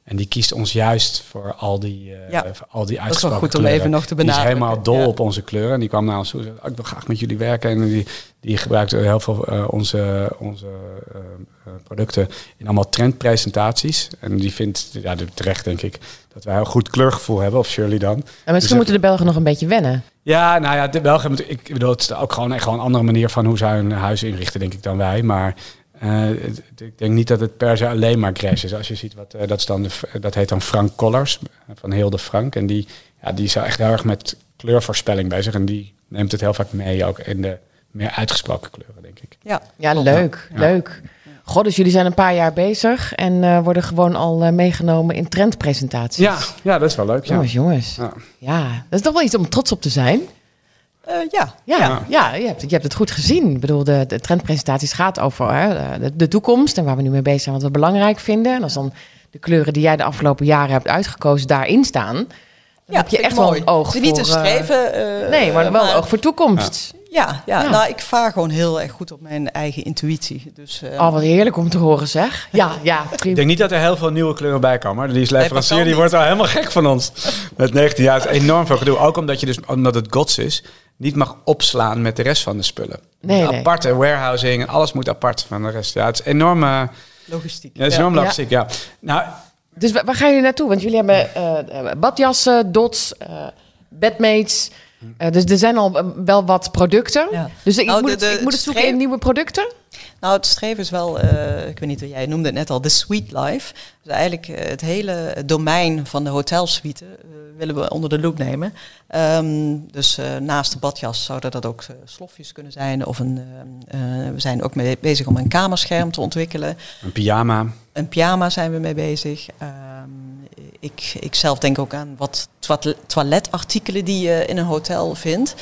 En die kiest ons juist voor al die, eh, Ja. voor al die wel uitgesproken goed om even nog te Die is benadrukken, helemaal dol ja. op onze kleuren. En die kwam naar ons toe en zei, "Oh, ik wil graag met jullie werken. En die, die gebruikt heel veel eh, onze, onze eh, eh, producten in allemaal trendpresentaties. En die vindt, ja, terecht denk ik, dat wij een goed kleurgevoel hebben. Of Shirley dan. En misschien Dus, moeten de Belgen nog een beetje wennen. Ja, nou ja, de Belgen, moet- ik bedoel, het is ook gewoon echt gewoon een andere manier van hoe zij hun huis inrichten, denk ik, dan wij. Maar ik denk niet dat het per se alleen maar crash is. Als je ziet wat, eh, dat, is dan de, dat heet dan Frank Collars, eh, van Hilde Frank. En die, ja, die is echt heel erg met kleurvoorspelling bezig. En die neemt het heel vaak mee, ook in de meer uitgesproken kleuren, denk ik. Ja, Ja, leuk, Ja. leuk. God, dus jullie zijn een paar jaar bezig en eh, worden gewoon al eh, meegenomen in trendpresentaties. Ja, ja, dat is wel leuk. Ja. Jongens, jongens. Ja. Ja, dat is toch wel iets om trots op te zijn. Eh, ja. Ja, ja. Ja. je, hebt, je hebt het goed gezien. Ik bedoel, de, de trendpresentaties gaat over hè, de, de toekomst en waar we nu mee bezig zijn, wat we belangrijk vinden. En als dan de kleuren die jij de afgelopen jaren hebt uitgekozen daarin staan, dan heb je echt wel een oog is niet voor... een eh, streven. eh, nee, maar wel een oog voor toekomst. Ja, ja, Ja. nou ik vaar gewoon heel erg goed op mijn eigen intuïtie. Dus, eh, Oh, wat heerlijk om te horen zeg. Ja, ja, Ik denk niet dat er heel veel nieuwe kleuren bij komen. Die leverancier die wordt al helemaal gek van ons. Met 19 jaar het is enorm veel gedoe. Ook omdat je dus, omdat het gods is, niet mag opslaan met de rest van de spullen. Nee, nee. Aparte warehousing, alles moet apart van de rest. Ja, het is enorm, eh, logistiek. ja, het is Ja. enorm logistiek, ja. Nou, Dus wa- waar gaan jullie naartoe? Want jullie hebben eh, eh, badjassen, dots, eh, bedmates. Eh, dus er zijn al eh, wel wat producten. Ja. Dus ik, Nou, moet de- het, de ik moet het zoeken in nieuwe producten? Nou, het streven is wel, eh, ik weet niet, jij noemde het net al, de Sweet Life. Dus eigenlijk het hele domein van de hotelsuite eh, willen we onder de loep nemen. Ehm, dus eh, naast de badjas zouden dat ook eh, slofjes kunnen zijn. Of een, we zijn ook mee bezig om een kamerscherm te ontwikkelen. een pyjama. Een pyjama zijn we mee bezig. Ehm, ik, ik zelf denk ook aan wat toilet- toiletartikelen die je in een hotel vindt.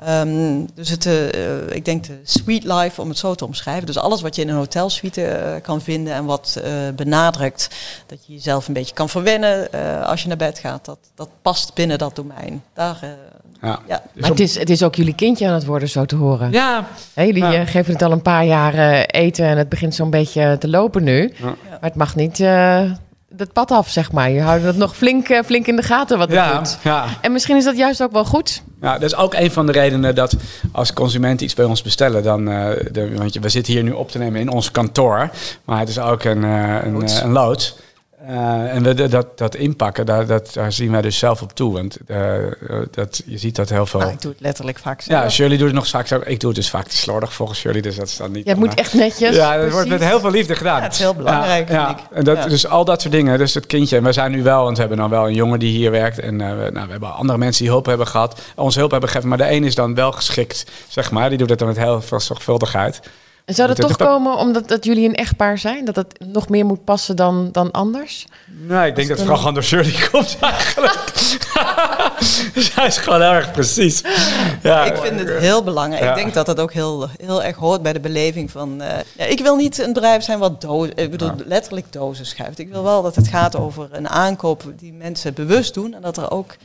Ehm, dus het, eh, ik denk de sweet life, om het zo te omschrijven. Dus alles wat je in een hotelsuite eh, kan vinden en wat eh, benadrukt dat je jezelf een beetje kan verwennen eh, als je naar bed gaat. Dat, dat past binnen dat domein. Daar, eh, Ja. ja. Maar het is, het is ook jullie kindje aan het worden, zo te horen. Ja, Hè, jullie Ja. geven het al een paar jaar eten en het begint zo'n beetje te lopen nu. Ja. Maar het mag niet het pad af, zeg maar. Je houdt het nog flink, eh, flink in de gaten wat het ja, doet. ja. En misschien is dat juist ook wel goed. Ja, dat is ook een van de redenen dat als consumenten iets bij ons bestellen, dan, eh, de, want we zitten hier nu op te nemen in ons kantoor, maar het is ook een, eh, een, een loods. Eh, en de- dat, dat inpakken, daar, dat, daar zien wij dus zelf op toe. Want eh, dat, je ziet dat heel veel. Nou, ik doe het letterlijk vaak zelf. ja, Shirley doet het nog vaak zo. Ik doe het dus vaak te slordig volgens Shirley, dus dat is dan niet. Het moet echt netjes. Ja, dat wordt met heel veel liefde gedaan. Ja, het is heel belangrijk, Ja, vind ja. ik. En dat. Dus al dat soort dingen. Dus het kindje. En we zijn nu wel, want we hebben dan wel een jongen die hier werkt. En eh, we, nou, we hebben andere mensen die hulp hebben gehad. Ons hulp hebben gegeven. Maar de een is dan wel geschikt, zeg maar. Die doet het dan met heel veel zorgvuldigheid. En zou dat toch komen omdat dat jullie een echtpaar zijn? Dat het nog meer moet passen dan, dan anders? Nee, ik denk dat het vooral gewoon door Shirley komt eigenlijk. Zij is gewoon erg precies. Ja. Ik vind het heel belangrijk. Ja. Ik denk dat dat ook heel, heel erg hoort bij de beleving van. eh, ja, ik wil niet een bedrijf zijn wat dozen, ik bedoel letterlijk dozen schuift. Ik wil wel dat het gaat over een aankoop die mensen bewust doen en dat er ook.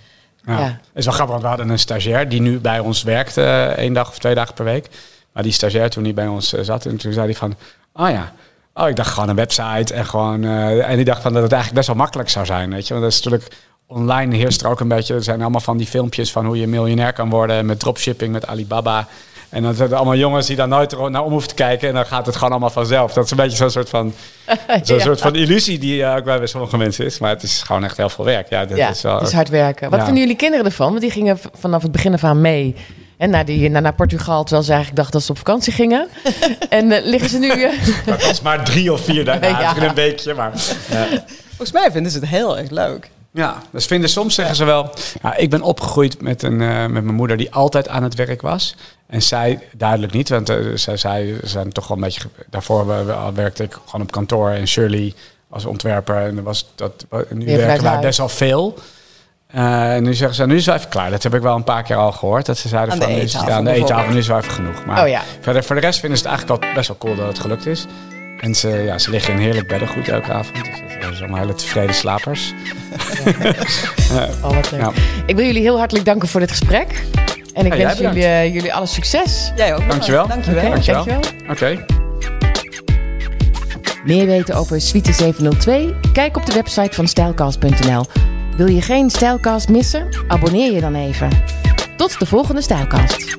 Ja. Ja. Het is wel grappig, want we hadden een stagiair die nu bij ons werkt, eh één dag of twee dagen per week. Maar die stagiair toen hij bij ons eh, zat, en toen zei hij van, oh ja, oh ik dacht gewoon een website en gewoon, eh, en die dacht van dat het eigenlijk best wel makkelijk zou zijn, weet je. Want dat is natuurlijk, online heerst er ook een beetje, er zijn allemaal van die filmpjes van hoe je miljonair kan worden met dropshipping, met Alibaba. En dan zijn er allemaal jongens die daar nooit naar om hoeven te kijken. En dan gaat het gewoon allemaal vanzelf. Dat is een beetje zo'n soort van, zo'n Ja. soort van illusie die eh, ook bij sommige mensen is. Maar het is gewoon echt heel veel werk. Ja, dat ja, is wel, het is hard werken. Wat Ja. vinden jullie kinderen ervan? Want die gingen vanaf het begin af aan mee. En naar, die, naar, naar Portugal, terwijl ze eigenlijk dachten dat ze op vakantie gingen. en eh, liggen ze nu... eh, Dat was maar drie of vier dagen. Ja. Ja. een weekje, maar... Ja. Volgens mij vinden ze het heel erg leuk. ja, dus vinden soms zeggen ze wel... Ja, ik ben opgegroeid met, een, eh, met mijn moeder die altijd aan het werk was. En zij duidelijk niet, want eh, zij, zij zijn toch wel een beetje... Daarvoor we- we- werkte ik gewoon op kantoor en Shirley als ontwerper. En was dat, nu werken wij best wel veel. Eh, en nu zeggen ze, nu is het wel even klaar. Dat heb ik wel een paar keer al gehoord. Dat ze zeiden Aan de van, nu is- aan de eettafel, nu is het wel even genoeg. Maar Oh ja. verder, voor de rest vinden ze het eigenlijk al best wel cool dat het gelukt is. En ze, ja, ze liggen in heerlijk beddengoed elke avond. Dus dat zijn allemaal hele tevreden slapers. Ja. Ik wil jullie heel hartelijk danken voor dit gesprek. En ik wens jullie, eh, jullie alle succes. Jij ook. Dankjewel. Dankjewel. Dankjewel. dankjewel. Oké. Meer weten over Suite 702? Kijk op de website van stijlcast.nl. Wil je geen Stijlcast missen? Abonneer je dan even. Tot de volgende Stijlcast.